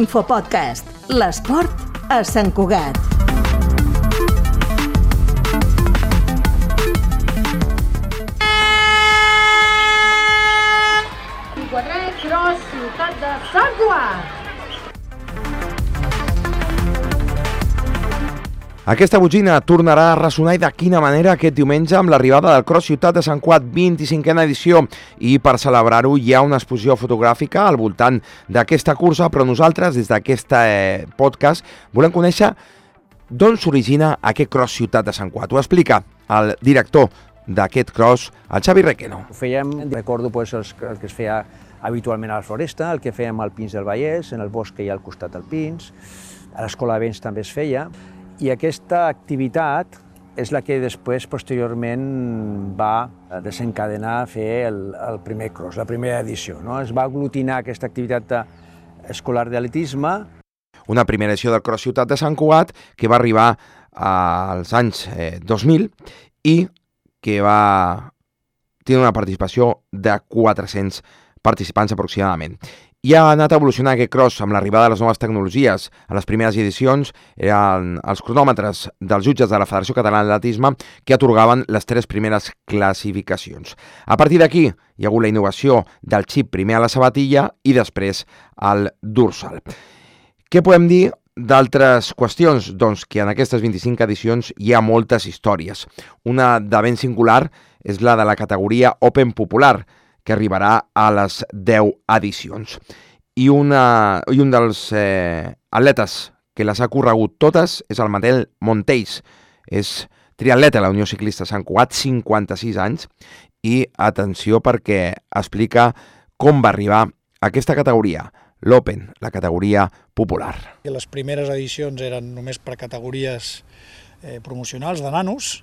Infopodcast, l'esport a Sant Cugat. Cross, ciutat de Sant Cugat. Aquesta botxina tornarà a ressonar i de quina manera aquest diumenge amb l'arribada del Cross Ciutat de Sant Cuat 25a edició i per celebrar-ho hi ha una exposició fotogràfica al voltant d'aquesta cursa però nosaltres des d'aquest eh, podcast volem conèixer d'on s'origina aquest Cross Ciutat de Sant Cuat. Ho explica el director d'aquest cross, el Xavi Requeno. Ho fèiem, recordo pues, el, el que es feia habitualment a la Floresta, el que fèiem al Pins del Vallès, en el bosc que hi ha al costat del Pins, a l'Escola de Vents també es feia, i aquesta activitat és la que després, posteriorment, va desencadenar a fer el, el primer cross, la primera edició. No? Es va aglutinar aquesta activitat escolar d'atletisme. Una primera edició del Cross Ciutat de Sant Cugat que va arribar als anys eh, 2000 i que va tenir una participació de 400 participants aproximadament i ha anat evolucionant aquest cross amb l'arribada de les noves tecnologies. A les primeres edicions eren els cronòmetres dels jutges de la Federació Catalana d'Atletisme que atorgaven les tres primeres classificacions. A partir d'aquí hi ha hagut la innovació del xip primer a la sabatilla i després al dorsal. Què podem dir D'altres qüestions, doncs, que en aquestes 25 edicions hi ha moltes històries. Una de ben singular és la de la categoria Open Popular, que arribarà a les 10 edicions. I, una, i un dels eh, atletes que les ha corregut totes és el Manel Montells. És triatleta a la Unió Ciclista Sant Cugat, 56 anys, i atenció perquè explica com va arribar a aquesta categoria, l'Open, la categoria popular. Les primeres edicions eren només per categories eh, promocionals de nanos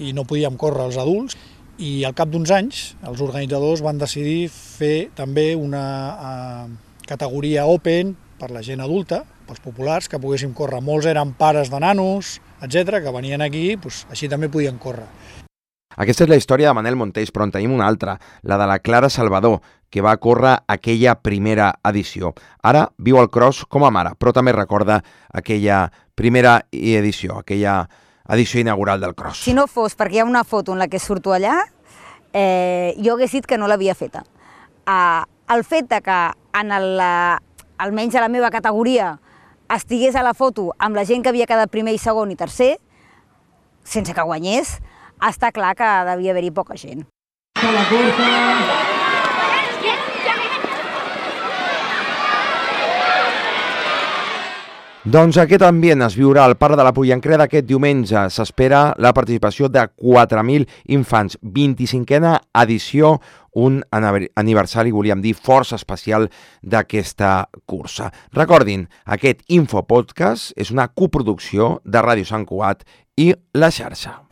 i no podíem córrer els adults i al cap d'uns anys els organitzadors van decidir fer també una uh, categoria open per la gent adulta, pels populars, que poguéssim córrer. Molts eren pares de nanos, etc que venien aquí, doncs, així també podien córrer. Aquesta és la història de Manel Montells, però en tenim una altra, la de la Clara Salvador, que va córrer aquella primera edició. Ara viu el cross com a mare, però també recorda aquella primera edició, aquella edició inaugural del cross. Si no fos perquè hi ha una foto en la que surto allà, eh, jo hagués dit que no l'havia feta. Uh, el fet de que en el, almenys a la meva categoria estigués a la foto amb la gent que havia quedat primer i segon i tercer, sense que guanyés, està clar que devia haver-hi poca gent. La cursa, Doncs aquest ambient es viurà al Parc de la Pollancreda aquest diumenge. S'espera la participació de 4.000 infants. 25a edició, un aniversari, volíem dir, força especial d'aquesta cursa. Recordin, aquest Infopodcast és una coproducció de Ràdio Sant Cugat i La Xarxa.